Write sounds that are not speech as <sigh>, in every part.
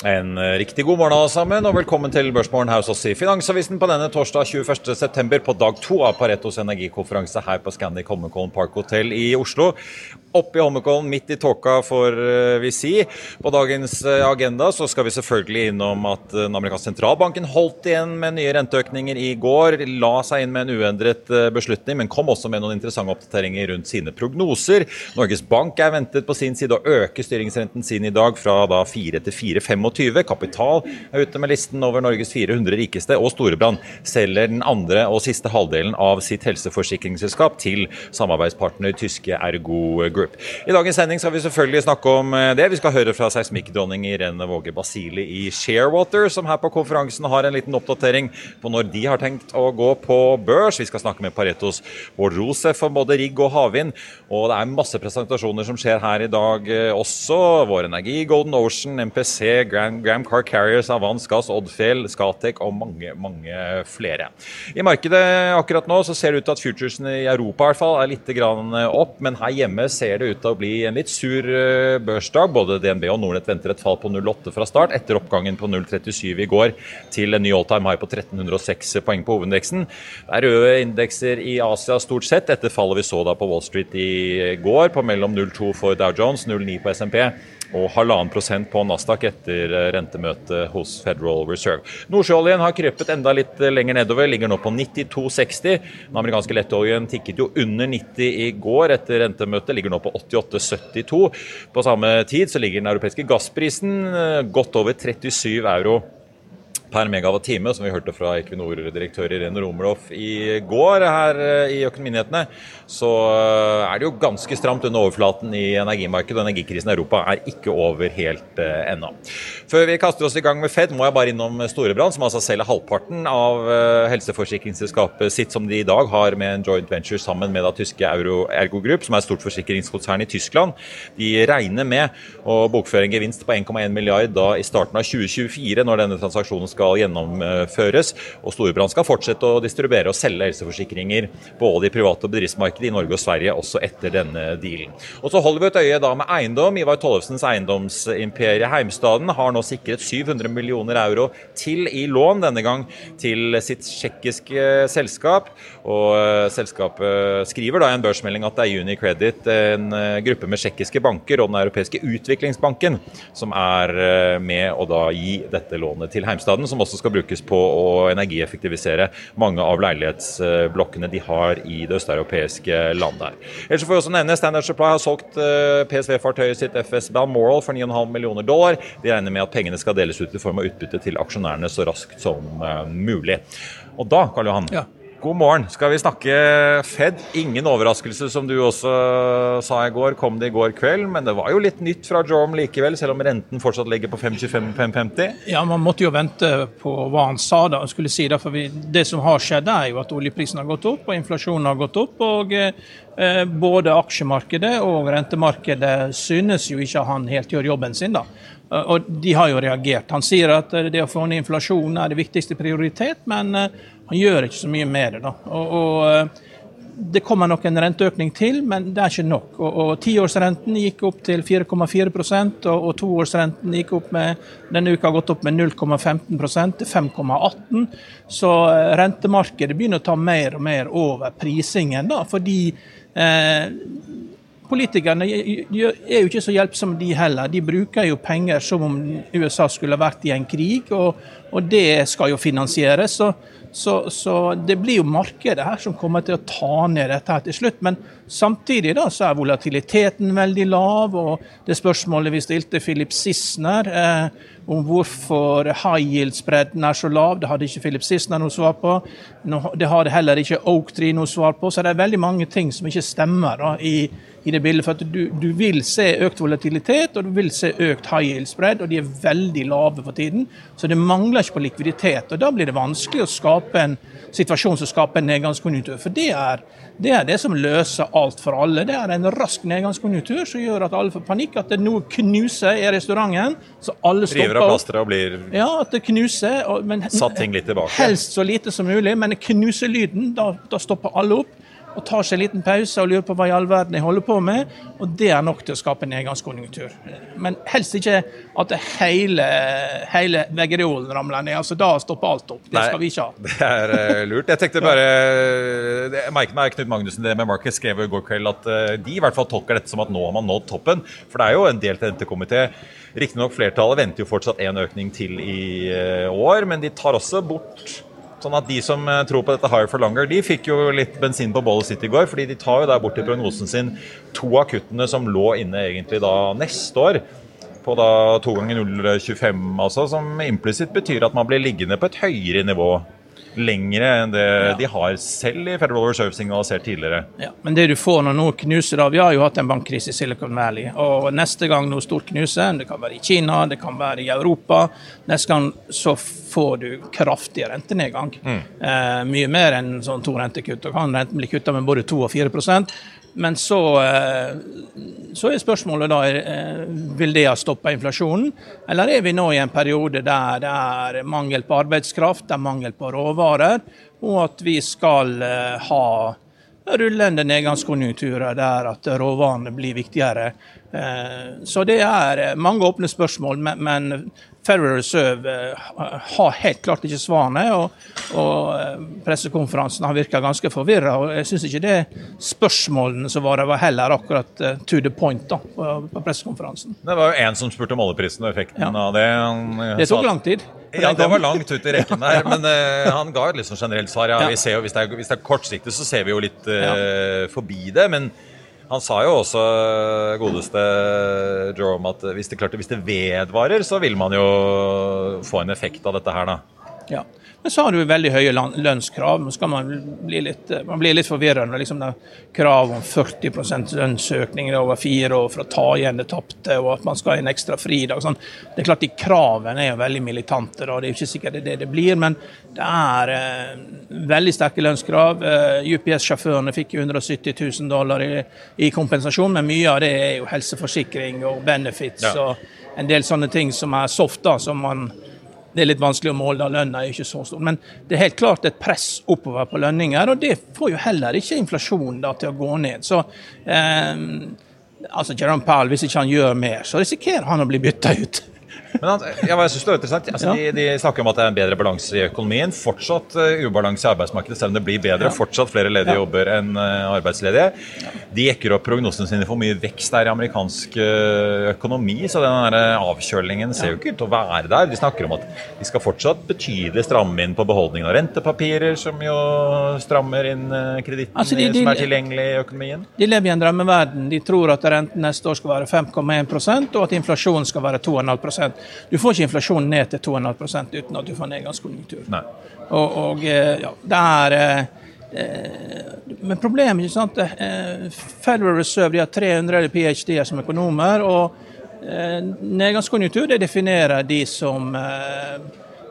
En eh, riktig god morgen alle sammen, og velkommen til Børsmorgen hos oss i Finansavisen på denne torsdag 21.9. på dag to av Paretos energikonferanse her på Scandic Holmenkollen Park Hotel i Oslo. Oppe i Holmenkollen, midt i tåka, får eh, vi si. På dagens eh, agenda så skal vi selvfølgelig innom at den amerikanske sentralbanken holdt igjen med nye renteøkninger i går. La seg inn med en uendret beslutning, men kom også med noen interessante oppdateringer rundt sine prognoser. Norges Bank er ventet på sin side å øke styringsrenten sin i dag fra da 4 til 4,25 Kapital er ute med listen over Norges 400 rikeste, og Storebrand selger den andre og siste halvdelen av sitt helseforsikringsselskap til samarbeidspartner tyske Ergo Group. I dagens sending skal vi selvfølgelig snakke om eh, det. Vi skal høre fra seismikkdronning Irene Våge Basili i Sharewater, som her på konferansen har en liten oppdatering på når de har tenkt å gå på børs. Vi skal snakke med Paretos Bård Rosef om både rigg og havvind. Og det er masse presentasjoner som skjer her i dag eh, også. Vår Energi, Golden Ocean, MPC, Graham, Graham Car Carriers, Avans Gass, Oddfjell, Scatec og mange mange flere. I markedet akkurat nå så ser det ut til at futuresene i Europa i hvert fall er litt opp, men her hjemme ser det ut til å bli en litt sur eh, børsdag. Både DNB og Nordnett venter et fall på 0,8 fra start, etter oppgangen på 0,37 i går til en ny all time high på 1306 poeng på hovedindeksen. Det er røde indekser i Asia stort sett, etter fallet vi så da på Wall Street i går, på mellom 0,2 for Dow Jones, 0,9 på SMP og halvannen prosent på Nasdaq etter eh, rentemøtet hos Federal Reserve. Nordsjøoljen har krypet enda litt eh, lenger nedover, ligger nå på 92,60. Den amerikanske lettoljen tikket jo under 90 i går etter rentemøtet, ligger nå på 88,72. På samme tid så ligger den europeiske gassprisen eh, godt over 37 euro per megawatt-time, som vi hørte fra Equinor-direktør Irene Romelhoff i går her i Økonominyhetene, så eh, er det jo ganske stramt under overflaten i energimarkedet. og Energikrisen i Europa er ikke over helt uh, ennå. Før vi kaster oss i gang med Fed, må jeg bare innom Storebrand, som altså selger halvparten av helseforsikringsselskapet sitt, som de i dag har med en joint venture sammen med da tyske Euro Ergo Group, som er et stort forsikringskonsern i Tyskland. De regner med å bokføre en gevinst på 1,1 milliard da i starten av 2024, når denne transaksjonen skal gjennomføres. Og Storebrand skal fortsette å distribuere og selge helseforsikringer både i private og bedriftsmarkedet i Norge og Sverige også etter denne dealen. Og så holder vi et øye da med eiendom. Ivar Tollefsens eiendomsimperie Heimstaden har nå sikret 700 millioner euro til i lån, denne gang til sitt tsjekkiske selskap. Og eh, selskapet skriver da i en børsmelding at det er Unicredit, en eh, gruppe med tsjekkiske banker og Den europeiske utviklingsbanken som er eh, med å da gi dette lånet til Heimstaden, som også skal brukes på å energieffektivisere mange av leilighetsblokkene de har i det østeuropeiske landet. her. Ellers får vi også nevne Standard Supply har solgt eh, PSV-fartøyet sitt FS Balmoral for 9,5 millioner dollar. De regner med at pengene skal deles ut i form av utbytte til aksjonærene så raskt som uh, mulig. Og da, Karl Johan, ja. God morgen. Skal vi snakke Fed? Ingen overraskelse, som du også sa i går. Kom det i går kveld, men det var jo litt nytt fra Jorm likevel, selv om renten fortsatt ligger på 5,25-5,50? Ja, man måtte jo vente på hva han sa da. skulle si for det som har skjedd, er jo at oljeprisen har gått opp og inflasjonen har gått opp. og eh, Både aksjemarkedet og rentemarkedet synes jo ikke han helt gjør jobben sin. da. Og de har jo reagert. Han sier at det å få ned inflasjonen er det viktigste prioritet, men eh, han gjør ikke så mye med det. da. Og, og, eh, det kommer nok en renteøkning til, men det er ikke nok. Og, Tiårsrenten gikk opp til 4,4 og, og toårsrenten gikk opp med, denne uka har gått opp med 0,15% til 5,18 Så eh, rentemarkedet begynner å ta mer og mer over prisingen, da, fordi eh, Politikerne er jo ikke så hjelpsomme, de heller. De bruker jo penger som om USA skulle vært i en krig, og, og det skal jo finansieres. Så, så, så, det blir jo markedet her som kommer til å ta ned dette her til slutt. Men samtidig da så er volatiliteten veldig lav, og det spørsmålet vi stilte Philip Sissener eh, om hvorfor high yield-spredden er så lav, det hadde ikke Philip Sissener noe svar på. Det hadde heller ikke Oak Tree noe svar på. Så det er veldig mange ting som ikke stemmer da, i i det bildet. For at du, du, vil se økt volatilitet og du vil se økt high yield spread, og de er veldig lave for tiden. Så det mangler ikke på likviditet. og Da blir det vanskelig å skape en situasjon som skaper en nedgangskonjunktur. For det er, det er det som løser alt for alle. Det er en rask nedgangskonjunktur som gjør at alle får panikk. At det noe knuser i restauranten. så alle stopper River av plasteret og blir Ja, at det knuser. Men, Satt ting litt tilbake. Helst så lite som mulig, men knuselyden, da, da stopper alle opp og tar seg en liten pause og lurer på hva i all verden jeg holder på med. Og det er nok til å skape en nedgangskonjunktur. Men helst ikke at hele, hele veggereolen ramler ned. altså Da stopper alt opp. Det Nei, skal vi ikke ha. Det er uh, lurt. Jeg tenkte bare Jeg merket meg Knut Magnussen det med Marcus skrev i går kveld at uh, de i hvert fall tolker dette som at nå har man nådd toppen. For det er jo en delt rentekomité. Riktignok flertallet venter jo fortsatt en økning til i uh, år, men de tar også bort Sånn at De som eh, tror på dette higher for longer, de fikk jo litt bensin på bollet sitt i går. fordi de tar jo der bort i prognosen sin to av kuttene som lå inne egentlig da neste år. På da to ganger 0,25, altså, som implisitt betyr at man blir liggende på et høyere nivå lengre enn det ja. de har selv i Federal Reserve signalisert tidligere. Ja, Men det du får når noe knuser da, Vi har jo hatt en bankkrise i Silicon Valley. og Neste gang noe stort knuser, det kan være i Kina, det kan være i Europa, neste gang så får du kraftig rentenedgang. Mm. Eh, mye mer enn sånn to rentekutt. Og kan renten bli kutta med både 2 og 4 men så, eh, så, er spørsmålet da eh, vil det ha stoppa inflasjonen, eller er vi nå i en periode der det er mangel på arbeidskraft, det er mangel på råvarer, og at vi skal eh, ha rullende nedgangskonjunkturer der at råvarene blir viktigere. Så det er mange åpne spørsmål, men Federal Reserve har helt klart ikke svarene. og og eh, pressekonferansen har virka ganske forvirra. Jeg syns ikke det spørsmålene som var der, var heller akkurat uh, to the point da, på, pressekonferansen. Det var jo én som spurte om oljeprisen og effekten ja. av det. Han, eh, det tok lang tid. Ja, det var langt ut i rekken der, <laughs> men uh, han ga et sånn generelt svar. Ja, vi ser jo, hvis, det er, hvis det er kortsiktig, så ser vi jo litt uh, forbi det. men han sa jo også, godeste Jerome, at hvis det, klarte, hvis det vedvarer, så vil man jo få en effekt av dette her, da. Ja. Men så har du veldig høye lønnskrav. Man bli litt, man blir litt forvirra når liksom det er krav om 40 lønnsøkning over fire år for å ta igjen det tapte, og at man skal ha en ekstra fridag. Sånn. Det er klart de Kravene er jo veldig militante, da. det er jo ikke sikkert det er det det blir. Men det er eh, veldig sterke lønnskrav. Eh, UPS-sjåførene fikk 170 000 dollar i, i, kompensasjon, men mye av det er jo helseforsikring og benefits ja. og en del sånne ting som er soft, da, som man det er litt vanskelig å måle, lønna er ikke så stor. Men det er helt klart et press oppover på lønninger, og det får jo heller ikke inflasjonen til å gå ned. Så eh, altså Jerome Powell, hvis ikke han gjør mer, så risikerer han å bli bytta ut. Men ja, jeg synes det var interessant. Altså, de, de, snakker om at det er en bedre balanse i økonomien. Fortsatt uh, ubalanse i arbeidsmarkedet, selv om det blir bedre. Fortsatt flere ledige jobber enn uh, arbeidsledige. De jekker opp prognosene sine for mye vekst der i amerikansk uh, økonomi. Så den der avkjølingen ser jo ikke ut til å være der. De snakker om at de skal fortsatt betydelig stramme inn på beholdningen av rentepapirer, som jo strammer inn kreditten altså som er tilgjengelig i økonomien. De lever i en drømmeverden. De tror at renten neste år skal være 5,1% og at inflasjonen skal være 2,5 du får ikke inflasjonen ned til 2,5 uten at du får nedgangskonjunktur. Nei. Og, og eh, ja, det er eh, eh, men problemet ikke sant, Federal Reserve de har 300 ph.d.-er som økonomer. og Nedgangskonjunktur det definerer de som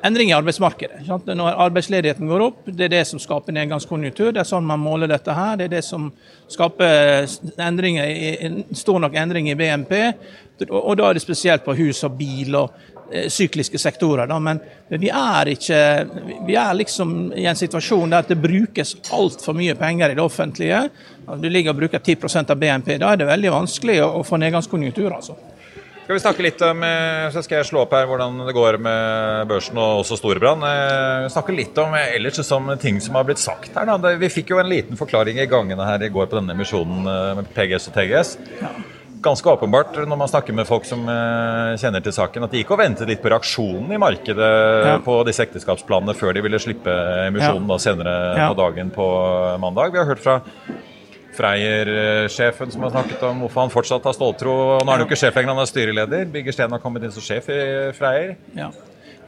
endring i arbeidsmarkedet. Når arbeidsledigheten går opp, det er det som skaper nedgangskonjunktur. Det er sånn man måler dette her. Det er det som skaper endringer, stor nok endring i BNP. Og da er det spesielt på hus og bil. og sykliske sektorer. Men vi er ikke Vi er liksom i en situasjon der det brukes altfor mye penger i det offentlige. Du ligger og bruker 10% av BNP. Da er det veldig vanskelig å få nedgangskonjunktur. altså. Skal vi snakke litt om, så skal jeg slå opp her hvordan det går med børsen og også Storebrand. Snakke litt om ellers som ting som har blitt sagt her. Da. Vi fikk jo en liten forklaring i gangene her i går på denne emisjonen med PGS og TGS. Ganske åpenbart når man snakker med folk som kjenner til saken, at de gikk og ventet litt på reaksjonen i markedet ja. på disse ekteskapsplanene før de ville slippe emisjonen ja. da, senere ja. på dagen på mandag. Vi har hørt fra Freyr-sjefen som har snakket om hvorfor han fortsatt har ståltro. Nå er han jo ikke sjef lenger, han er styreleder. Birger Steen har kommet inn som sjef i Freyr. Ja.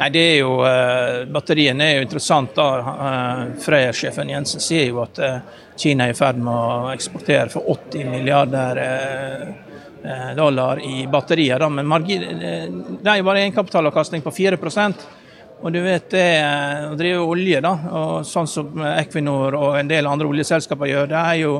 Nei, det er jo, eh, Batteriene er jo interessant. da. Eh, Freyr-sjefen Jensen sier jo at eh, Kina er i ferd med å eksportere for 80 milliarder uh, Eh, dollar i batterier. Da, men margin, eh, det er jo bare egenkapitalavkastning på 4 og du vet det eh, å drive olje, da, og sånn som Equinor og en del andre oljeselskaper gjør, det er jo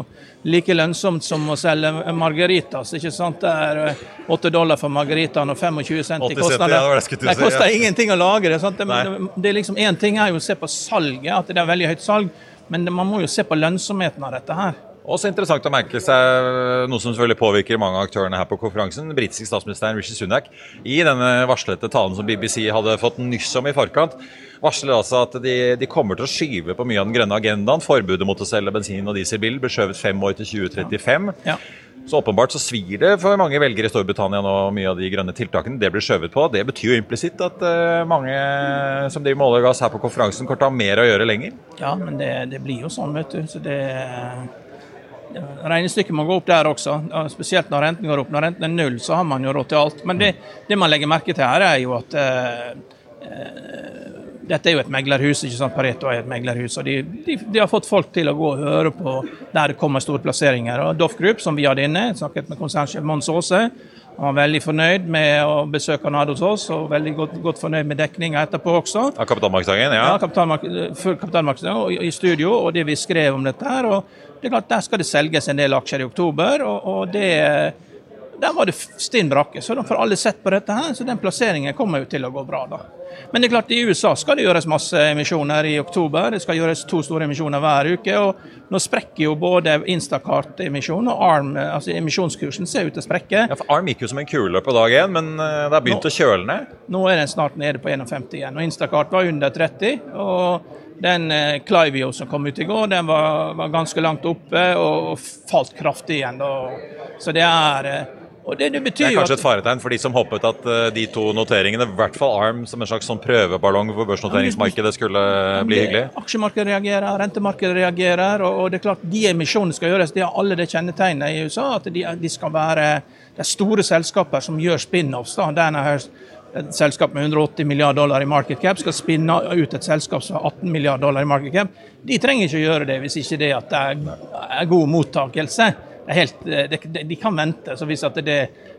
like lønnsomt som å selge margaritas. ikke sant? Det er 8 dollar for margaritaen og 25 cent i kostnader. Ja, det, det koster ja. ingenting å lage det. Sant? Det, det er liksom Én ting er jo å se på salget, at det er veldig høyt salg, men man må jo se på lønnsomheten av dette her. Også interessant å merke seg noe som selvfølgelig påvirker mange av aktørene her på konferansen. Den britiske statsministeren Rishi Sunak i denne varslete talen som BBC hadde fått nyss om i forkant, varsler altså at de, de, kommer til å skyve på mye av den grønne agendaen. Forbudet mot å selge bensin- og dieselbil ble skjøvet fem år til 2035. Ja. Så åpenbart så svir det for mange velgere i Storbritannia nå mye av de grønne tiltakene. Det blir skjøvet på. Det betyr jo implisitt at uh, mange som driver med olje og gass her på konferansen, kommer til å ha mer å gjøre lenger. Ja, men det, det blir jo sånn, vet du. Så det Regnestykket må gå opp der også, spesielt når renten går opp. Når renten er null, så har man jo råd til alt. Men det, det man legger merke til her, er jo at uh, dette er jo et meglerhus. ikke sant? Pareto er et meglerhus. og de, de, de, har fått folk til å gå og høre på der det kommer store plasseringer. Og Doff Group, som vi hadde inne, snakket med konsernsjef Mons Aase. Han var veldig fornøyd med å besøke han hadde hos oss, og veldig godt, godt fornøyd med dekninga etterpå også. Av kapitalmarkedsdagen? Ja, ja kapitalmark før kapitalmarkedsdagen i studio, og det vi skrev om dette her. og det er klart, Der skal det selges en del aksjer i oktober, og, og det, der var det stinn brakke. Så da får alle sett på dette, her, så den plasseringen kommer jo til å gå bra. da. Men det er klart, i USA skal det gjøres masse emisjoner i oktober. Det skal gjøres to store emisjoner hver uke. og Nå sprekker jo både Instacart-emisjon og ARM. altså Emisjonskursen ser ut til å sprekke. Ja, for ARM gikk jo som en kule på dag én, men eh, det har begynt nå, å kjøle ned? Nå er den snart nede på 51 igjen. og Instacart var under 30. og den eh, Clivio som kom ut i går, den var, var ganske langt oppe og, og falt kraftig igjen. Da. Så det er eh, det, det, det, er kanskje et faretegn for de som håpet at uh, de to noteringene, i hvert fall ARM som en slags sånn prøveballong for børsnoteringsmarkedet, skulle bli hyggelig? Aksjemarkedet reagerer, rentemarkedet reagerer, og, og, det er klart de emisjonene skal gjøres. De har alle det kjennetegnet i USA, at de, de skal være det er store selskaper som gjør spin-offs. Et selskap med 180 milliarder dollar i market cap skal spinne ut et selskap som har 18 milliarder dollar i market cap. De trenger ikke å gjøre det hvis ikke det det er god mottakelse. Helt, de, de kan vente. så Hvis det,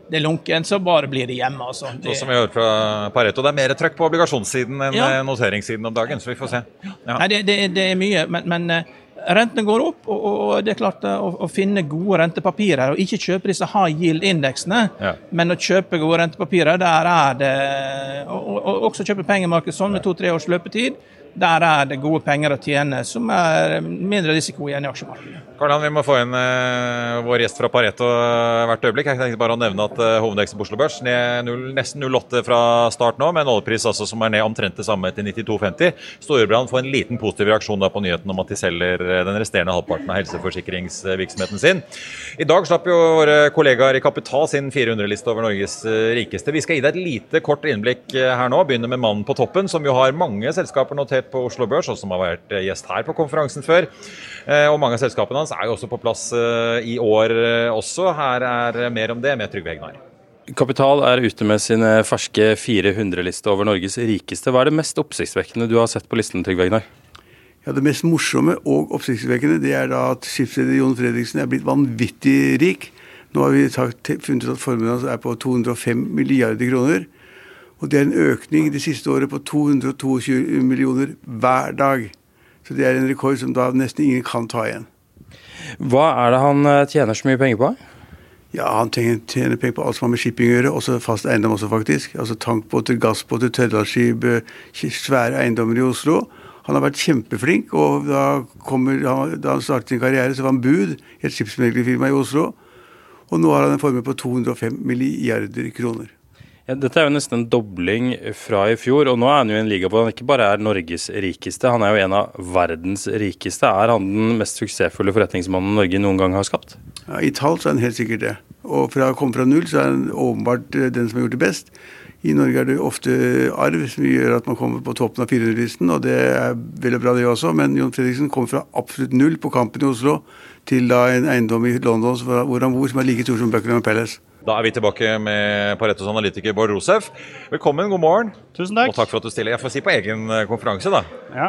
det er lunken, så bare blir de hjemme. Altså. Det, sånn som vi hører fra Pareto, det er mer trøkk på obligasjonssiden enn ja. noteringssiden om dagen, så vi får se. Ja. Nei, det, det, er mye, men, men eh, Rentene går opp, og, det er klart eh, å, å, finne gode rentepapirer. og Ikke kjøpe disse high yield-indeksene, ja. men å kjøpe gode rentepapirer, der er det Og, og også kjøpe pengemarked sånn med to-tre års løpetid der er det gode penger å tjene, som er mindre risiko igjen i aksjemarkedet. Karl vi må få inn uh, vår gjest fra Pareto uh, hvert øyeblikk. Jeg tenkte bare å nevne at uh, hovedindeksen på Oslo Børs ned 0, nesten 0,8 fra start nå, med en oljepris altså, som er ned omtrent det samme til 92,50. Storebrand får en liten positiv reaksjon da, på nyheten om at de selger den resterende halvparten av helseforsikringsvirksomheten sin. I dag slapp jo våre kollegaer i Kapital sin 400-liste over Norges rikeste. Vi skal gi deg et lite kort innblikk her nå. Begynner med mannen på toppen, som jo har mange selskaper notert på Oslo Børs, og som har vært eh, gjest her på konferansen før. Eh, og mange av selskapene hans er jo også på plass eh, i år også. Her er mer om det med Trygve Hegnar. Kapital er ute med sin ferske 400-liste over Norges rikeste. Hva er det mest oppsiktsvekkende du har sett på listen, Trygve Hegnar? Ja, Det mest morsomme og oppsiktsvekkende det er da at skipsreder Jon Fredriksen er blitt vanvittig rik. Nå har vi funnet ut at formuen hans er på 205 milliarder kroner. Og det er en økning det siste året på 222 millioner hver dag. Så det er en rekord som da nesten ingen kan ta igjen. Hva er det han eh, tjener så mye penger på? Ja, han tjener penger på alt som har med shipping å gjøre, også fast eiendom også, faktisk. Altså tankbåter, gassbåter, tørrlastskip, svære eiendommer i Oslo. Han har vært kjempeflink, og da, kommer, da han startet sin karriere, så var han bud i et skipsmeglerfirma i Oslo. Og nå har han en formue på 205 milliarder kroner. Ja, dette er jo nesten en dobling fra i fjor, og nå er han jo i en liga hvor han ikke bare er Norges rikeste, han er jo en av verdens rikeste. Er han den mest suksessfulle forretningsmannen Norge noen gang har skapt? Ja, I tall så er han helt sikkert det. Og fra å komme fra null så er han åpenbart eh, den som har gjort det best. I Norge er det ofte arv som gjør at man kommer på toppen av 400-listen, og det er veldig bra det også, men Jon Fredriksen kommer fra absolutt null på Kampen i Oslo til da en eiendom i London hvor han bor som er like stor som Buckingham Palace. Da er vi tilbake med Paretos analytiker Bård Rosef. Velkommen, god morgen. Tusen takk. Og takk for at du stiller. Jeg får si på egen eh, konferanse, da. Ja.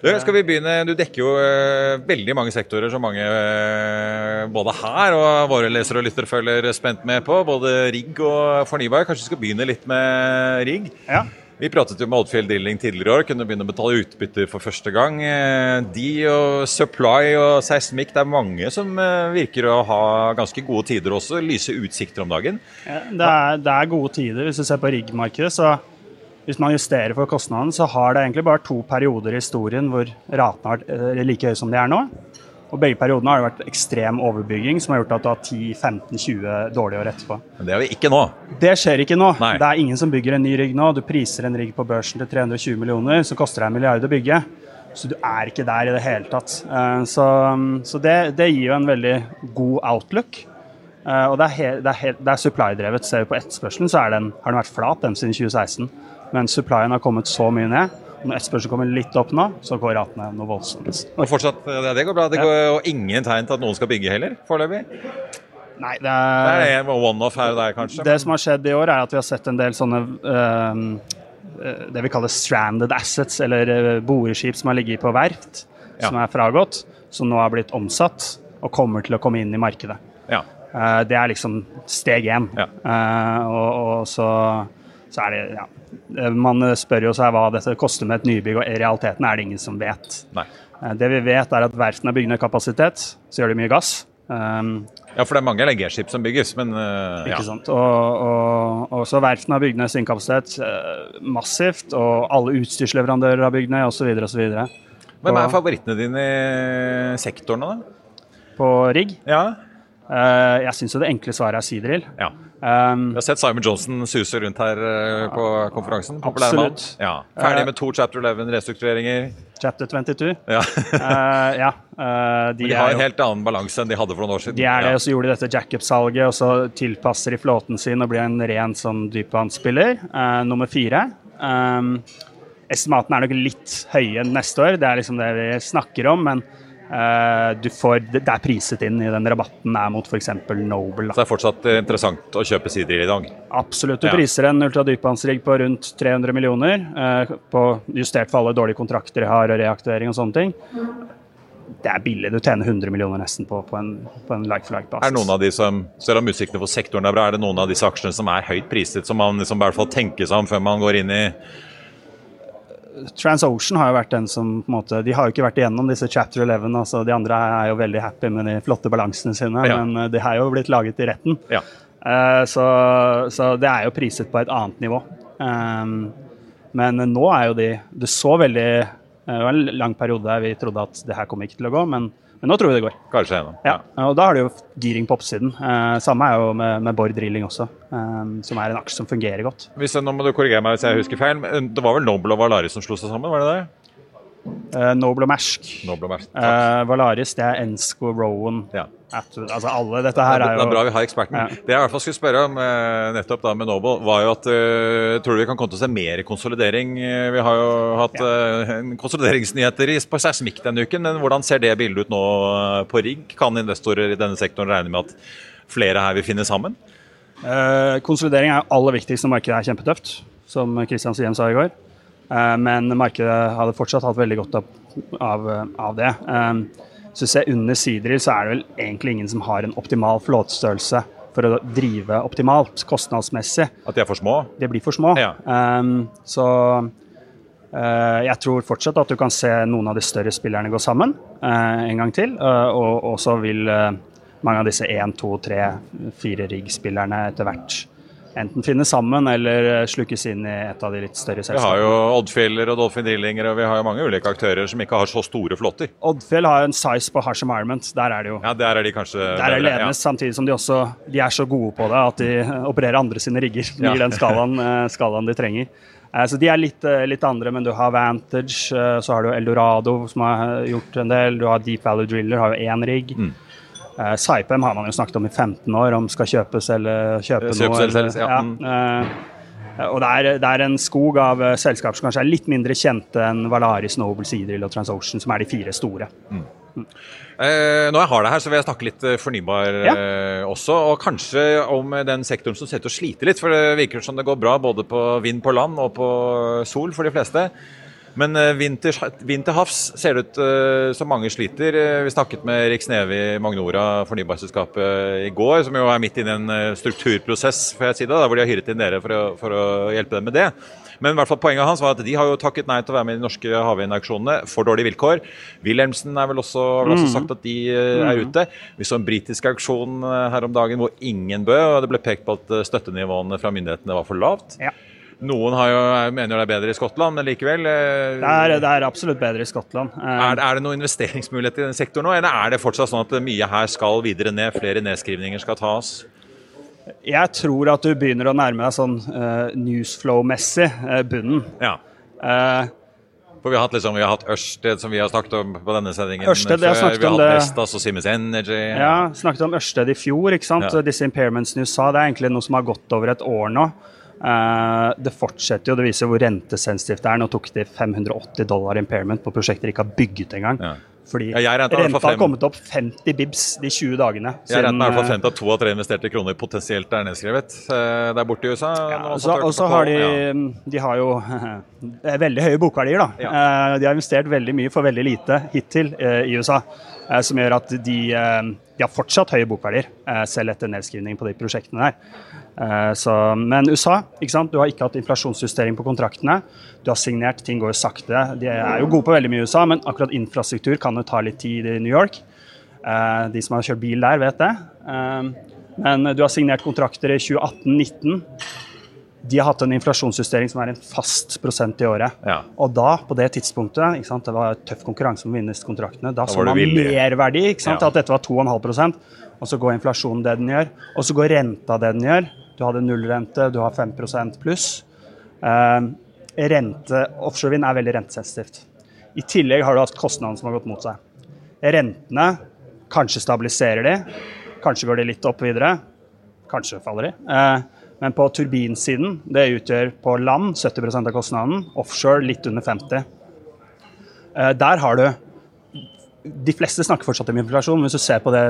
Du, skal vi begynne? Du dekker jo uh, veldig mange sektorer som mange uh, både her og våre lesere og lyttere følger spent med på. Både rigg og fornybar. Kanskje vi skal begynne litt med rigg? Ja. Vi pratet jo med Oddfjell Drilling tidligere i år, kunne begynne å betale utbytter for første gang. Eh, de og Supply og Seismic, det er mange som eh, virker å ha ganske gode tider også. Lyse utsikter om dagen. Ja, det, er, det, er, gode tider. Hvis du ser på riggmarkedet, så hvis man justerer for kostnaden, så har det egentlig bare to perioder i historien hvor ratene har vært eh, like høye som de er nå. Og begge periodene har det vært ekstrem overbygging som har gjort at du har 10-15-20 dårlige år etterpå. Men det har vi ikke nå. Det skjer ikke nå. Nei. Det er ingen som bygger en ny rigg nå. Du priser en rigg på børsen til 320 millioner, så koster det en milliard å bygge. Så du er ikke der i det hele tatt. Eh, så, så det, det, gir jo en veldig god outlook. Eh, og det er, er, er supply-drevet. Ser vi på etterspørselen, så den, har den vært flat den siden 2016. Men supplyen har kommet så mye ned når etterspørselen kommer litt opp nå, så går ratene noe voldsomt. Og fortsatt, det går bra. Det går jo ingen tegn til at noen skal bygge heller, foreløpig? Nei, det er, det er one-off her og der, kanskje? Det som har skjedd i år, er at vi har sett en del sånne uh, det vi kaller stranded assets, eller uh, boreskip som har ligget på verft, ja. som er fragått, som nå har blitt omsatt og kommer til å komme inn i markedet. Ja. Det er liksom steg én. Ja. og, og så, så er det ja, Eh, man spør jo seg hva dette koster med et nybygg, og i realiteten er det ingen som vet. Nei. Eh, det vi vet, er at verftene bygger ned kapasitet, så gjør de mye gass. Um, ja, for det er mange LNG-skip som bygges, men uh, Ikke ja. sant. Og, og, og så verftene har bygd ned sin kapasitet uh, massivt, og alle utstyrsleverandører har bygd ned, osv. osv. Hvem er favorittene dine i sektorene, da? På rigg? Ja. Uh, jeg syns jo det enkle svaret er Sidril. Ja. Um, Vi har sett Simon Johnson suse rundt her uh, på konferansen. Absolutt. Ja. Ferdig med to Chapter 11-restruktureringer. Chapter 22. Ja. uh, ja uh, de, de har en helt annen balanse enn de hadde for noen år siden. De er det, og så gjorde de dette jackup-salget, og så tilpasser de flåten sin og blir en ren sånn dypvannsspiller. nummer fire. Um, estimatene er nok litt høye neste år, det er liksom det vi snakker om. men Uh, får, det er priset inn i den rabatten er mot f.eks. Noble. Da. Så det er fortsatt interessant å kjøpe sider i dag? Absolutt. Du ja. priser en ultradypvannsrigg på rundt 300 millioner, uh, på justert for alle dårlige kontrakter jeg har og reaktivering og sånne ting. Det er billig. Du tjener 100 millioner nesten på, på en, på en like for like-basis. Er noen av de som, Selv om utsiktene for sektoren er bra, er det noen av disse aksjene som er høyt priset, som man liksom i hvert fall tenker seg om før man går inn i TransOcean har jo vært den som på en måte, De har jo ikke vært igjennom disse chapter 11. altså De andre er jo veldig happy med de flotte balansene sine, ja. men eh, de har jo blitt laget i retten. Ja. Uh, så, så, det er jo priset på et annet nivå. Um, men nå er jo de Det så veldig Det var en lang periode der vi trodde at det her kom ikke til å gå, men men nå tror vi det går. Kanskje ennå. Ja. og da har du jo giring på oppsiden. Eh, samme er jo med, med Bård Drilling også, eh, som er en aksje som fungerer godt. Hvis, nå må du korrigere meg hvis jeg husker feil. Det var vel Noble og Valaris som slo seg sammen, var det det? Uh, Noble og Mersk. Noble Mersk. Uh, Valaris det er Ensco Rowan. Ja. Altså alle dette her er jo Det er bra vi har eksperten. Ja. Det jeg i hvert fall skulle spørre om uh, nettopp da med Noble, var jo at tror du vi kan komme til å se mer konsolidering? Vi har jo hatt ja. konsolideringsnyheter i seismikk denne uken, men hvordan ser det bildet ut nå på rigg? Kan investorer i denne sektoren regne med at flere her vil finne sammen? konsolidering er jo aller viktigst når markedet er kjempetøft, som Kristian Siem sa i går. Eh, men markedet hadde fortsatt hatt veldig godt av, av, av det. Eh, så ser under Sidril så er det vel egentlig ingen som har en optimal flåtestørrelse for å drive optimalt kostnadsmessig. At de er for små? De blir for små. Ja. Um, så uh, jeg tror fortsatt at du kan se noen av de større spillerne gå sammen uh, en gang til. Uh, og, og, så vil mange av disse 1, 2, 3, 4 rigg-spillerne etter hvert enten finne sammen eller eh, slukkes inn i et av de litt større selskapene. Vi har jo Oddfjeller og Dolphin Drillinger og vi har jo mange ulike aktører som ikke har så store flåtter. Oddfjell har en size på harsh environment. Der er det jo. Ja, Der er de kanskje Der er ledende, ja. samtidig som de også de er så gode på det at de opererer andre sine rigger. i ja. den skalaen, eh, skalaen, de trenger. Eh, så de er litt, litt, andre, men du har Vantage, så har du Eldorado som har gjort en del. Du har Deep Valley Driller, har jo én rigg. Mm. Uh, Saipem har man jo snakket om i 15 år, om skal kjøpes eller kjøpe Kjøp, noe. Eller, ja. ja uh, og det er, det er, en skog av uh, selskaper som kanskje er litt mindre kjente enn Valaris, Noble, Seadrill og TransOcean, som er de fire store. Mm. Mm. nå jeg har det her, så vil jeg snakke litt fornybar ja. også. Og kanskje om den sektoren som ser ut til å slite litt. For det virker som det går bra både på vind på land og på sol for de fleste. Men vinter, vinter havs ser det ut uh, som mange sliter. Uh, vi snakket med Rik Snevi Magnora, fornybarselskapet, i går, som jo er midt inne i en strukturprosess, får jeg si det, da, hvor de har hyret inn dere for å, for å, hjelpe dem med det. Men i hvert fall poenget hans var at de har jo takket nei til å være med i de norske havvindauksjonene for dårlige vilkår. Wilhelmsen er vel også, har også mm. sagt at de er mm. ute. Vi så en britisk auksjon her om dagen hvor ingen bød, og det ble pekt på at støttenivåene fra myndighetene var for lavt. Ja. Noen jo, mener det er bedre i Skottland, men likevel eh, det er, det er absolutt bedre i Skottland. Eh, er, er det noen investeringsmuligheter i den sektoren nå, eller er det fortsatt sånn at mye her skal videre ned, flere nedskrivninger skal tas? Jeg tror at du begynner å nærme deg sånn eh, newsflow-messig uh, bunnen. Ja. Uh, for vi har hatt, liksom, vi har hatt Ørsted, som vi har snakket om på denne sendingen. Ørsted, om. Vi har hatt Vestas og Siemens Energy. Ja, snakket om Ørsted i fjor. ikke sant? Ja. Disse impairmentsene i USA, det er egentlig noe som har gått over et år nå. Uh, det fortsetter jo, det viser hvor rentesensitivt det er. Nå tok de 580 dollar impairment på prosjekter de ikke har bygget engang. Ja. Fordi ja, renta har kommet opp 50 bibs de 20 dagene. Jeg regner i hvert fall frem til at to av tre investerte kroner potensielt er nedskrevet uh, der borte i USA. Ja, og så har de, de har jo <laughs> veldig høye bokverdier, da. Ja. De har investert veldig mye for veldig lite hittil i USA. Som gjør at de, de, har fortsatt høye bokverdier, selv etter nedskrivning på de prosjektene der. Eh, så, men USA, ikke sant? du har ikke hatt inflasjonsjustering på kontraktene. Du har signert, ting går jo sakte. De er jo gode på veldig mye i USA, men akkurat infrastruktur kan jo ta litt tid i New York. Eh, de som har kjørt bil der, vet det. Eh, men du har signert kontrakter i 2018-2019. De har hatt en inflasjonsjustering som er en fast prosent i året. Ja. Og da, på det tidspunktet, ikke sant, det var tøff konkurranse om å vinne kontraktene, da, da så man merverdi. ja. At dette var 2,5% og så går inflasjonen det den gjør. Og så går renta det den gjør. Du hadde nullrente, du har 5 pluss. Eh, rente, Offshorevind er veldig rentesensitivt. I tillegg har du hatt kostnadene som har gått mot seg. Rentene kanskje stabiliserer de, kanskje går de litt opp videre. Kanskje faller de. Eh, men på turbinsiden, det utgjør på land 70% av kostnaden. Offshore litt under 50 eh, Der har du de fleste snakker fortsatt om inflasjon, men hvis du ser på det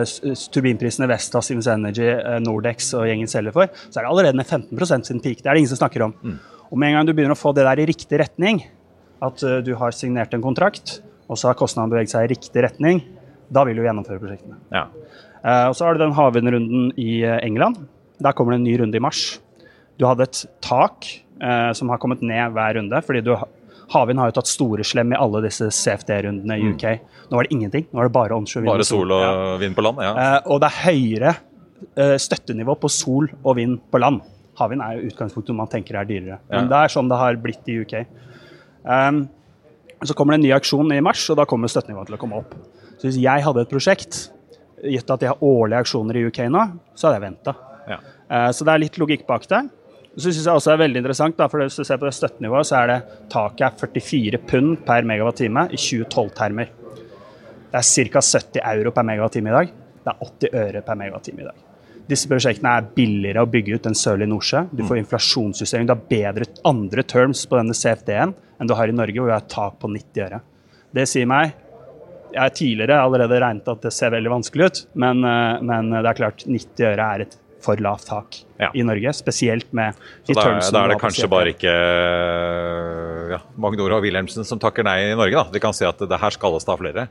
turbinprisene Vestas, Siemens Energy, eh, Nordex og gjengen selger for, så er det allerede ned 15% sin peak. Det er det ingen som snakker om. Mm. Og med en gang du begynner å få det der i riktig retning, at uh, du har signert en kontrakt, og så har kostnadene beveget seg i riktig retning, da vil du gjennomføre prosjektene. Ja. Uh, og så har du den havvindrunden i England. Der kommer det en ny runde i mars. Du hadde et tak eh, som har kommet ned hver runde, fordi du Havvind har jo tatt store slem i alle disse CFD-rundene i UK. Mm. Nå var det ingenting. Nå var det bare onshore vind. Bare sol og ja. vind på land, ja. Eh, og det er høyere eh, støttenivå på sol og vind på land. Havvind er jo utgangspunktet man tenker er dyrere. Ja. Men det er sånn det har blitt i UK. Um, så kommer det en ny aksjon i mars, og da kommer støttenivået til å komme opp. Så hvis jeg hadde et prosjekt, gitt at jeg har årlige aksjoner i UK nå, så hadde jeg venta. Ja. Uh, så det er litt logikk bak det. Så synes jeg også er veldig interessant, da, for Hvis du ser på det støttenivået, så er det taket er 44 pund per megawattime i 2012-termer. Det er ca. 70 euro per megawattime i dag. Det er 80 øre per megawattime i dag. Disse prosjektene er billigere å bygge ut enn Sørlig Nordsjø. Du får mm. inflasjonsjustering. Du har bedre andre terms på denne CFD-en enn du har i Norge, hvor vi har et tak på 90 øre. Det sier meg Jeg har tidligere allerede regnet at det ser veldig vanskelig ut, men, eh, men det er klart 90 øre er et for lavt tak ja. i Norge. Spesielt med Så da, da er det kanskje bare ikke ja, Magnora og Wilhelmsen som takker nei i Norge, da. De kan si at det her skal det ta flere.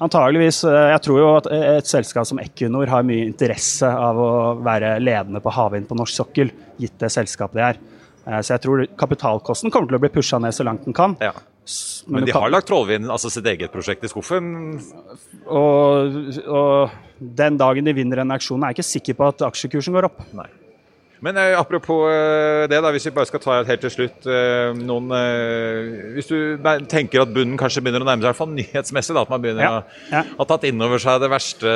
Antageligvis. Eh, jeg tror jo at et selskap som Equinor har mye interesse av å være ledende på havvind på norsk sokkel, gitt det selskapet det er. Eh, så jeg tror kapitalkosten kommer til å bli pusha ned så langt den kan. Ja. Men, men de har lagt Trollvind, altså sitt eget prosjekt, i skuffen? Og, og den dagen de vinner en auksjon, er jeg ikke sikker på at aksjekursen går opp. Nei. Men eh, apropos eh, det, da, hvis vi bare skal ta helt til slutt eh, noen eh, Hvis du tenker at bunnen kanskje begynner å nærme seg, i hvert fall nyhetsmessig, da, at man begynner ja. å ha tatt inn over seg det verste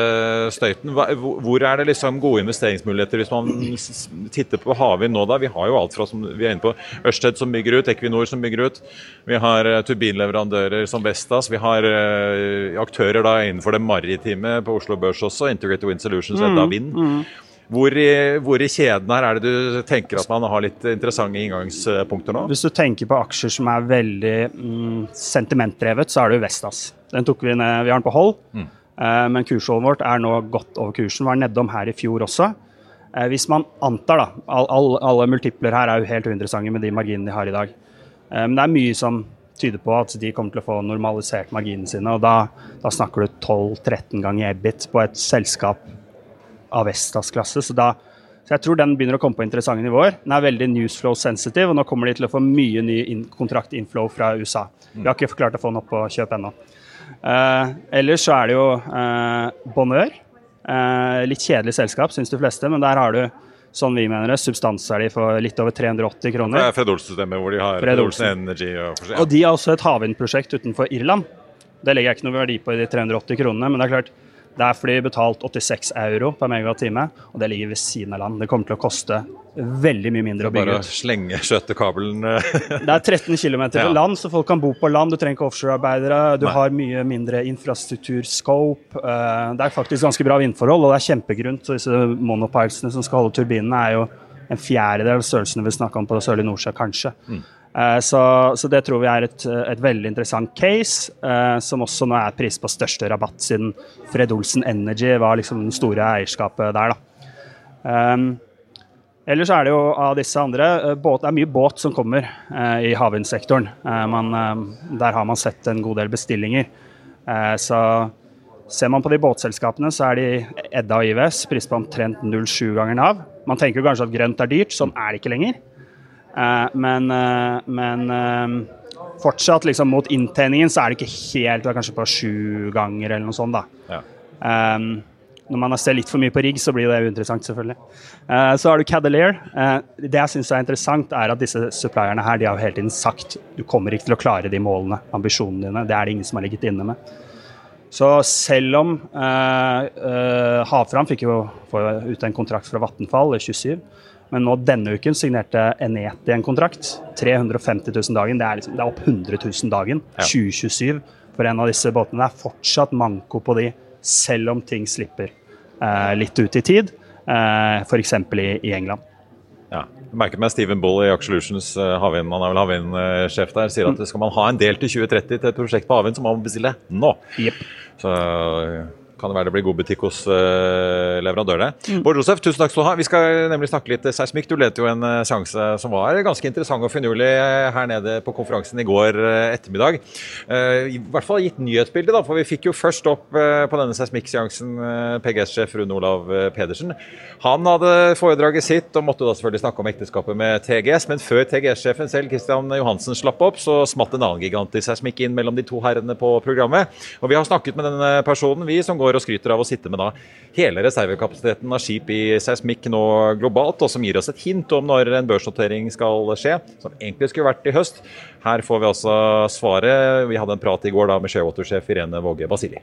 støyten. Hvor er det liksom gode investeringsmuligheter hvis man titter på havvind nå, da? Vi har jo alt fra som vi er inne på Ørsted som bygger ut, Equinor som bygger ut. Vi har uh, turbinleverandører som Vestas. Vi har uh, aktører da innenfor det maritime på Oslo Børs også, Integrated Wind Solutions, mm, Edda Vind. Mm. Hvor i, hvor i, kjeden her er det du tenker at man har litt interessante inngangspunkter nå? Hvis du tenker på aksjer som er veldig mm, sentimentdrevet, så er det jo Vestas. Den tok vi ned, vi har den på hold, mm. eh, men kursholdet vårt er nå godt over kursen. Var nedom her i fjor også. Eh, hvis man antar, da all, all, Alle multipler her er jo helt uinteressante med de marginene de har i dag. Eh, men det er mye som tyder på at de kommer til å få normalisert marginene sine. og Da, da snakker du 12-13 ganger EBIT på et selskap av Vestas klasse. Så, så jeg tror den begynner å komme på interessante nivåer. Den er veldig newsflow sensitive, og nå kommer de til å få mye ny in kontrakt-inflow fra USA. Vi har ikke klart å få den opp på kjøp ennå. Uh, ellers så er det jo uh, Bonheur. Uh, litt kjedelig selskap, syns de fleste, men der har du sånn vi mener det, substanser de for litt over 380 kroner. Det er Fred Olsen-systemet hvor de har Fred Olsen Energy og. Og de har også et havvindprosjekt utenfor Irland. Det legger jeg ikke noe verdi på i de 380 kronene, men det er klart, der får de betalt 86 euro per megatime, og det ligger ved siden av land. Det kommer til å koste veldig mye mindre å bygge ut. Bare slenge skjøtekabelen Det er 13 km til ja. land, så folk kan bo på land. Du trenger ikke offshorearbeidere. Du Nei. har mye mindre infrastruktur, scope. det er faktisk ganske bra vindforhold, og det er kjempegrunt. Så disse monopilesene som skal holde turbinene, er jo en fjerdedel av størrelsen vi snakka om på Sørlige Nordsjø, kanskje. Mm. Eh, så, så, det tror vi er et, et veldig interessant case, eh, som også nå er pris på største rabatt siden Fred Olsen Energy var liksom den store eierskapet der. da. Um, ellers er det jo av disse andre båt, Det er mye båt som kommer eh, i havvindsektoren. Eh, uh, der har man sett en god del bestillinger. så ser man på de båtselskapene, så er de Edda og IVS pris på omtrent 0,7 ganger Nav. Man tenker jo kanskje at grønt er dyrt, sånn er det ikke lenger. Eh, men, eh, men eh, fortsatt liksom, mot inntjeningen så er det ikke helt, Du er kanskje på sju ganger eller noe sånt. da. Ja. Um, når man ser litt for mye på rigg, så blir det uinteressant, selvfølgelig. Uh, så har du Cadelier. Uh, det jeg syns er interessant, er at disse supplierne her de har jo hele tiden sagt du kommer ikke til å klare de målene, ambisjonene dine. Det er det ingen som har ligget inne med. Så selv om uh, Havfram fikk jo ut en kontrakt fra Vattenfall i 27, men nå denne uken signerte Eneti en kontrakt. 350 000 dagen. Det er, liksom, det er opp 100 000 dagen. Ja. 2027 for en av disse båtene. Det er fortsatt manko på de, selv om ting slipper eh, litt ut i tid. Eh, F.eks. I, i England. Ja. Jeg merket meg Steven Bull i Aksjelutions uh, havvind, han er vel havvindsjef der, sier at mm. skal man ha en del til 2030 til et prosjekt på havvind, så må man bestille nå. Yep. Så kan det være det blir god butikk hos uh, leverandørene. Mm. Bård Josef, tusen takk skal du ha. Vi skal nemlig snakke litt seismikk. Du ledet jo en uh, seanse som var ganske interessant og finurlig uh, her nede på konferansen i går uh, ettermiddag. I hvert fall gitt nyhetsbildet, da, for vi fikk jo først opp på denne seismikkseansen PGS-sjef Rune Olav Pedersen. Han hadde foredraget sitt og måtte da selvfølgelig snakke om ekteskapet med TGS, men før TGS-sjefen selv, Christian Johansen, slapp opp, så smatt en annen gigant i seismikk inn mellom de to herrene på programmet. Og vi har snakket med denne personen, vi som går går og skryter av å sitte med da hele reservekapasiteten av skip i seismikk nå globalt, og som gir oss et hint om når en børsnotering skal skje, som egentlig skulle vært i høst. Her får vi altså svaret. Vi hadde en prat i går da med Shearwater-sjef Irene Våge Basili.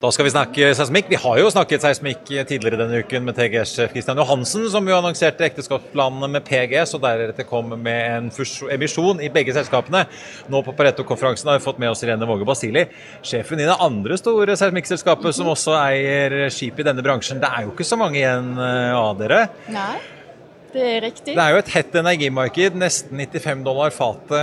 Da skal vi snakke seismikk. Vi har jo snakket seismikk tidligere denne uken med TGS-sjef Kristian Johansen, som jo annonserte ekteskapsplanene med PGS, og deretter kom med en emisjon i begge selskapene. Nå på Pareto-konferansen har vi fått med oss Irene Våge Basili, sjefen i det andre store seismikkselskapet som også eier skip i denne bransjen. Det er jo ikke så mange igjen eh, av dere. Nei. Det er riktig. Det er jo et hett energimarked, nesten 95 dollar fatet.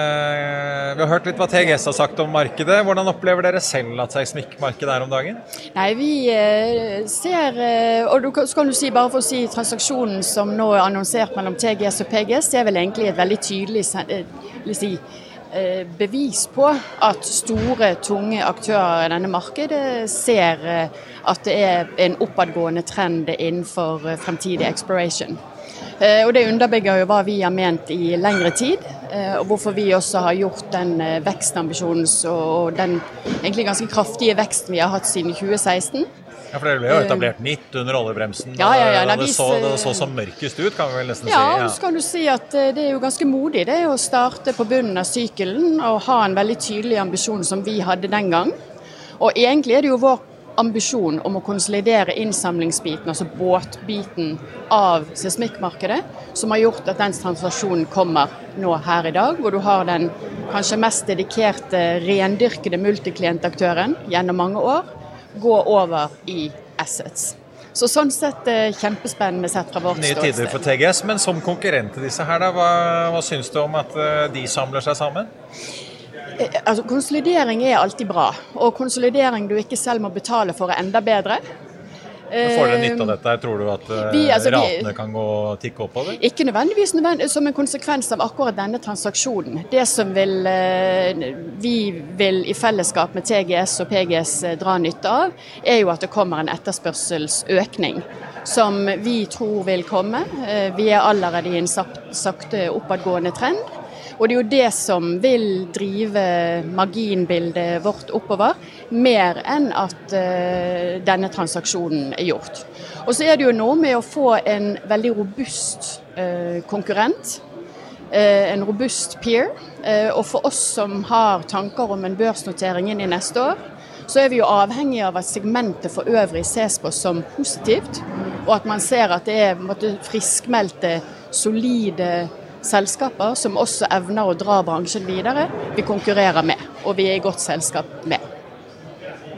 Vi har hørt litt hva TGS har sagt om markedet. Hvordan opplever dere selv at seismikkmarkedet er om dagen? Nei, Vi eh, ser eh, Og du skal du si, bare for å si transaksjonen som nå er annonsert mellom TGS og PGS, det er vel egentlig et veldig tydelig eh, si, bevis på at store, tunge aktører i denne markedet ser at det er en oppadgående trend innenfor fremtidig exploration. Eh, og Det underbygger jo hva vi har ment i lengre tid, eh, og hvorfor vi også har gjort den eh, vekstambisjonen og den egentlig ganske kraftige veksten vi har hatt siden 2016. Ja, for Dere ble jo etablert midt under oljebremsen. Ja, ja, ja, det, så, det så som mørkest ut, kan vi vel nesten ja, si. Ja, så kan du si at det er jo ganske modig det å starte på bunnen av sykelen og ha en veldig tydelig ambisjon som vi hadde den gang. Og egentlig er det jo vår ambisjon om å konsolidere innsamlingsbiten, altså båtbiten av seismikkmarkedet, som har gjort at den transaksjonen kommer nå her i dag, hvor du har den kanskje mest dedikerte, rendyrkede multiklientaktøren gjennom mange år gå over i assets. Så Sånn sett eh, kjempespennende sett fra vårt ståsted. Nye tider for TGS, men som konkurrent til disse her, da, hva, hva syns du om at eh, de samler seg sammen? Eh, altså, konsolidering er alltid bra, og konsolidering du ikke selv må betale for, er enda bedre. Får dere nytte av dette? Tror du at eh, vi, altså, ratene kan gå tikke oppover? Ikke nødvendigvis nødvendig, som en konsekvens av akkurat denne transaksjonen. Det som vil, eh, vi vil i fellesskap med TGS og PGS dra nytte av, er jo at det kommer en etterspørselsøkning. Som vi tror vil komme. Vi er allerede i en sakte oppadgående trend. Og det er jo det som vil drive marginbildet vårt oppover, mer enn at uh, denne transaksjonen er gjort. Og så er det jo noe med å få en veldig robust uh, konkurrent. Uh, en robust peer. og for oss som har tanker om en børsnotering inn i neste år, så er vi jo avhengig av at segmentet for øvrig ses på som positivt, og at man ser at det er måte, friskmeldte, solide selskaper som også evner å dra bransjen videre, vi konkurrerer med. Og vi er i godt selskap med.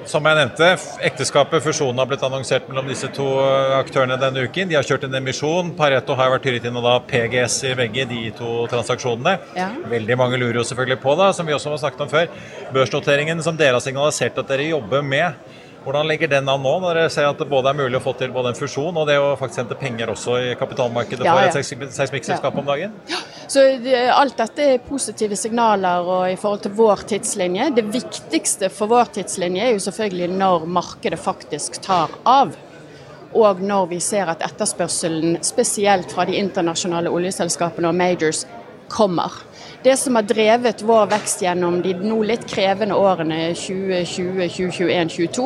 Som jeg nevnte, ekteskapet, fusjonen har blitt annonsert mellom disse to aktørene denne uken. De har kjørt en emisjon. Pareto har vært hyret inn og da PGS i begge de to transaksjonene. Ja. Veldig mange lurer jo selvfølgelig på, da, som vi også har snakket om før, børsnoteringen som dere har signalisert at dere jobber med. Hvordan ligger den an nå, når dere ser at det både er mulig å få til både en fusjon og det å faktisk hente penger også i kapitalmarkedet ja, ja. for et seismikkselskap ja. om dagen? Ja. Så Alt dette er positive signaler og i forhold til vår tidslinje. Det viktigste for vår tidslinje er jo selvfølgelig når markedet faktisk tar av. Og når vi ser at etterspørselen, spesielt fra de internasjonale oljeselskapene og majors, kommer. Det som har drevet vår vekst gjennom de nå litt krevende årene 2020, 2021, 2022,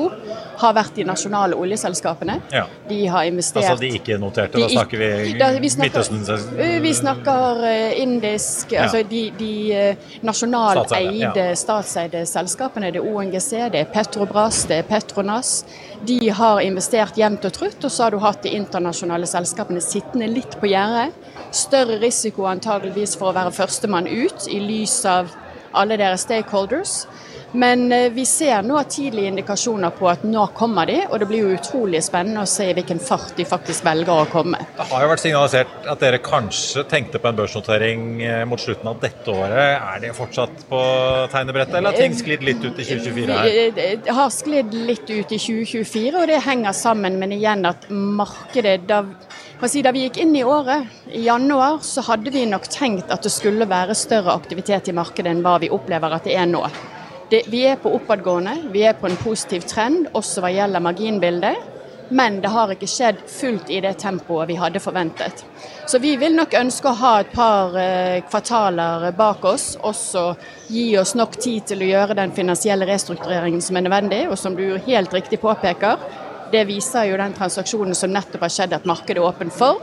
har vært de nasjonale oljeselskapene. Ja. De har investert Altså de ikke-noterte, da snakker vi, da, vi snakker, Midtøsten Vi snakker eh, indisk Ja. Altså de, de eh, nasjonalt eide, ja. statseide selskapene. Det er ONGC, det er Petrobras, det er Petronas. De har investert jevnt og trutt, og så har du hatt de internasjonale selskapene sittende litt på gjerdet. Større risiko antageligvis for å være førstemann ut, i lys av alle deres stakeholders. Men eh, vi ser nå tidlige indikasjoner på at nå kommer de, og det blir jo utrolig spennende å se i hvilken fart de faktisk velger å komme. Det har jo vært signalisert at dere kanskje tenkte på en børsnotering eh, mot slutten av dette året. Er det fortsatt på tegnebrettet, eller har ting sklidd litt ut i 2024 her? Det eh, har sklidd litt ut i 2024, og det henger sammen med igjen at markedet da, si, da vi gikk inn i året, i januar, så hadde vi nok tenkt at det skulle være større aktivitet i markedet enn hva vi opplever at det er nå. Det, vi er på oppadgående, vi er på en positiv trend også hva gjelder marginbildet. Men det har ikke skjedd fullt i det tempoet vi hadde forventet. Så vi vil nok ønske å ha et par eh, kvartaler bak oss, også gi oss nok tid til å gjøre den finansielle restruktureringen som er nødvendig, og som du helt riktig påpeker. Det viser jo den transaksjonen som nettopp har skjedd at markedet er åpent for.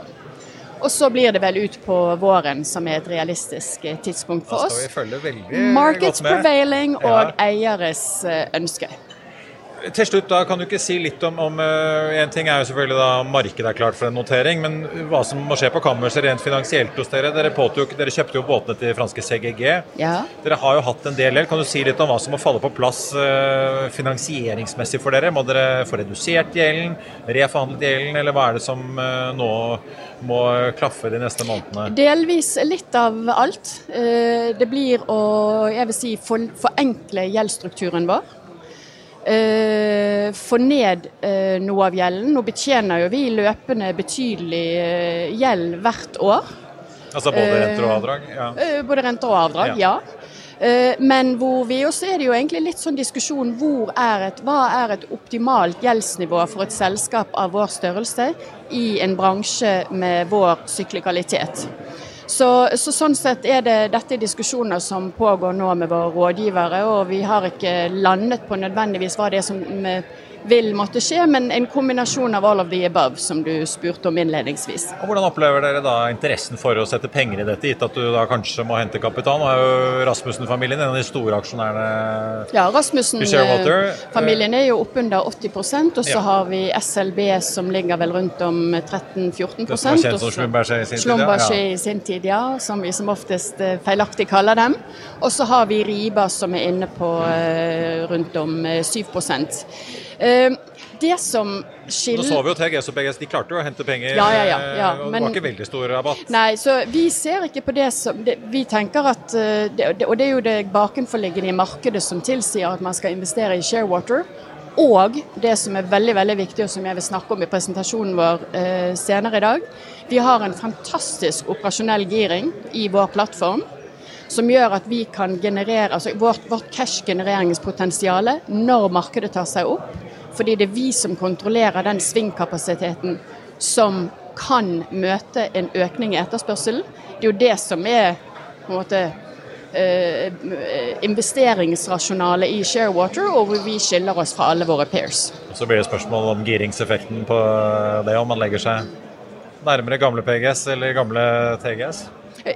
Og så blir det vel ut på våren som er et realistisk eh, tidspunkt for Da oss. skal vi følge veldig Markets prevailing og eieres eh, ønske. Til slutt, da kan du ikke si litt om, om eh, En ting er jo selvfølgelig da markedet er klart for en notering, men hva som må skje på kammerset rent finansielt hos dere. Dere, påtok, dere kjøpte jo båtene til franske CGG. Ja. Dere har jo hatt en del gjeld. Kan du si litt om hva som må falle på plass eh, finansieringsmessig for dere? Må dere få redusert gjelden, reforhandlet gjelden, eller hva er det som eh, nå må klaffe de neste månedene? Delvis litt av alt. Det blir å jeg vil si, forenkle gjeldsstrukturen vår. Eh, Få ned eh, noe av gjelden. Nå betjener jo vi løpende betydelig eh, gjeld hvert år. Altså både Eh, renter og avdrag? Ja. Eh, Både renter og avdrag, ja. Eh, Men hvor vi også er det jo egentlig litt sånn diskusjon hvor er et, hva er et optimalt gjeldsnivå for et selskap av vår størrelse i en bransje med vår syklikalitet. Så, så sånn sett er det dette er diskusjoner som pågår nå med våre rådgivere, og vi har ikke landet på nødvendigvis hva det er som vil måtte skje, men en kombinasjon av all of the above, som du spurte om innledningsvis. Og Hvordan opplever dere da interessen for å sette penger i dette, gitt at du da kanskje må hente kapital? Nå er jo Rasmussen-familien en av de store aksjonærene Ja, i Sharewater. Rasmussen-familien er jo oppunder 80% og så Ja. har vi SLB som ligger vel rundt om 13-14 Det som var kjent som Schlumberger i sin tid, ja. I sin tid, ja. Som vi som oftest eh, feilaktig kaller dem. Og så har vi Riba som er inne på eh, rundt om eh, 7 Eh, Det som skiller Nå så vi jo TGS og PGS, de klarte jo å hente penger, Ja, ja, ja, eh, og det men- var ikke veldig stor rabatt. Nei, så vi ser ikke på det som det, Vi tenker at eh, det- Og det er jo det bakenforliggende i markedet som tilsier at man skal investere i Sharewater. Og det som er veldig veldig viktig, og som jeg vil snakke om i presentasjonen vår eh, senere i dag. Vi har en fantastisk operasjonell giring i vår plattform. Som gjør at vi kan generere altså vårt, vårt cash-genereringspotensial når markedet tar seg opp. Fordi det er vi som kontrollerer den svingkapasiteten som kan møte en økning i etterspørselen. Det er jo det som er på en måte eh, investeringsrasjonalet i Sharewater, og hvor vi skiller oss fra alle våre pairs. Så blir det spørsmål om giringseffekten på det, om man legger seg nærmere gamle PGS eller gamle TGS. Ja,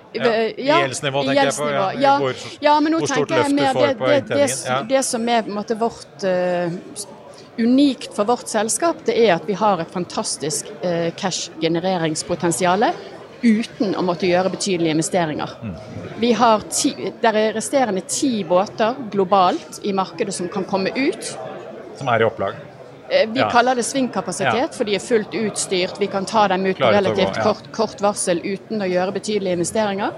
I gjeldsnivå, tenker jeg på. Ja, Ja, hvor, ja, men nå tenker jeg mer det, det, det. Ja. det som er måte vårt eh, unikt for vårt selskap, det er at vi har et fantastisk eh, cash-genereringspotensial uten å måtte gjøre betydelige investeringer. Mm. Vi har ti, der er resterende ti båter globalt i markedet som kan komme ut. Som er i opplag. Eh, Vi Ja. kaller det svingkapasitet, for de er fullt utstyrt. Vi kan ta dem ut på relativt gå, ja. kort, kort varsel uten å gjøre betydelige investeringer.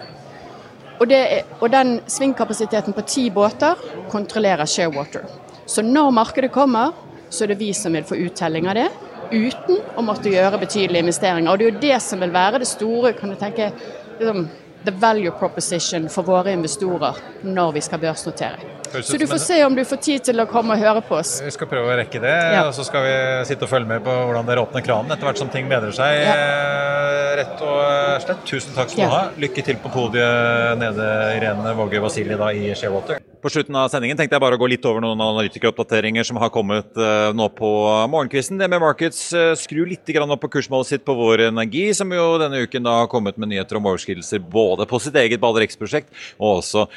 Og, det er, og den svingkapasiteten på ti båter kontrollerer Sharewater. Så når markedet kommer, så er det vi som vil få uttelling av det, uten å måtte gjøre betydelige investeringer. Og det er jo det som vil være det store, kan du tenke, liksom, the value proposition for våre investorer når vi skal børsnotere. Så du får se om du får tid til å komme og høre på oss. Vi skal prøve å rekke det, Ja. og så skal vi sitte og følge med på hvordan dere åpner kranen etter hvert som ting bedrer seg. Ja. Eh, Rett og slett, tusen takk skal du Ja. ha. Lykke til på podiet nede, Irene Våge Vasili, da, i Sharewater. På slutten av sendingen tenkte jeg bare å gå litt over noen analytikeroppdateringer som har kommet eh, nå på morgenkvisten. DNB Markets uh, skrur litt opp på kursmålet sitt på Vår Energi, som jo denne uken da har kommet med nyheter om overskridelser både på sitt eget Balder X-prosjekt og også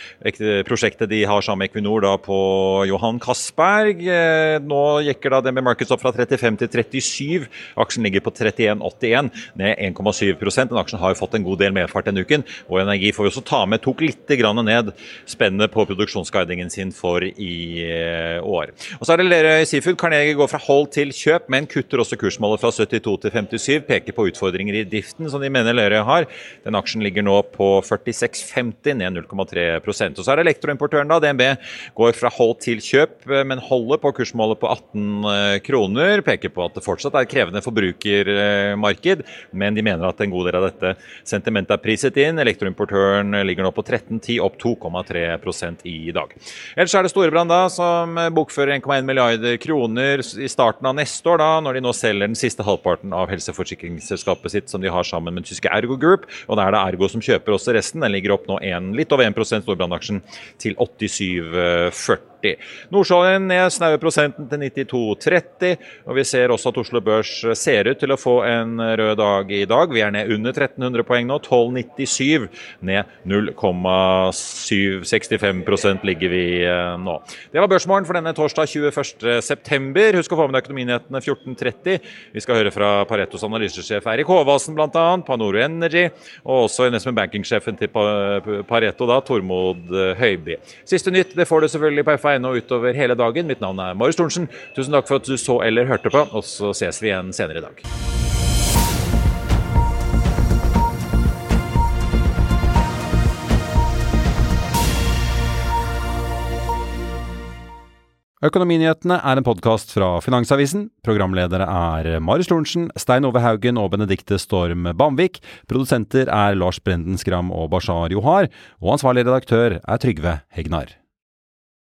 prosjektet de har sammen med Equinor da på Johan Castberg. Eh, Nå jekker da DNB Markets opp fra 35 til 37. Aksjen ligger på 31,81, ned 1,7% Den aksjen har jo fått en god del medfart denne uken. Og Energi får vi også ta med, tok litt ned spennet på produksjonsguidingen sin for i eh, år. Og så er det Lerøy Seafood. Carnegie går fra hold til kjøp, men kutter også kursmålet fra 72 til 57. Peker på utfordringer i driften som de mener Lerøy har. Den aksjen ligger nå på 46,50, ned 0,3 Og så er det elektroimportøren, da. DNB går fra hold til kjøp, eh, men holder på kursmålet på 18 kroner. Peker på at det fortsatt er krevende forbrukermarked, men de mener at en god del av dette sentimentet er priset inn. Elektroimportøren ligger nå på 13,10, opp 2,3% i dag. Ellers er det Storebrand da, som bokfører 1,1 milliarder kroner i starten av neste år, da, når de nå selger den siste halvparten av helseforsikringsselskapet sitt som de har sammen med tyske Ergo Group. Og da er det Ergo som kjøper også resten. Den ligger opp nå en, litt over 1% Storebrand-aksjen til 87,40. Nordsjøoljen ned snaue prosenten til 92,30. Og vi ser også at Oslo Børs ser ut til å få en rød dag i dag. Vi er ned under 1300 poeng nå. 12,97. Ned 0,765% ligger vi eh, nå. Det var børsmorgen for denne torsdag 21.9. Husk å få med deg Økonominyhetene 14.30. Vi skal høre fra Paretos analysesjef Eirik Håvassen bl.a. Panoro Energy, og også investment banking-sjefen til Pareto, da, Tormod Høiby. Siste nytt det får du selvfølgelig på FA.no utover hele dagen. Mitt navn er Marius Thorensen. Tusen takk for at du så eller hørte på, og så ses vi igjen senere i dag. Økonominyhetene er en podkast fra Finansavisen. Programledere er Marius Lorentzen, Stein Ove Haugen og Benedikte Storm Bamvik. Produsenter er Lars Brenden Skram og Bashar Johar. Og ansvarlig redaktør er Trygve Hegnar.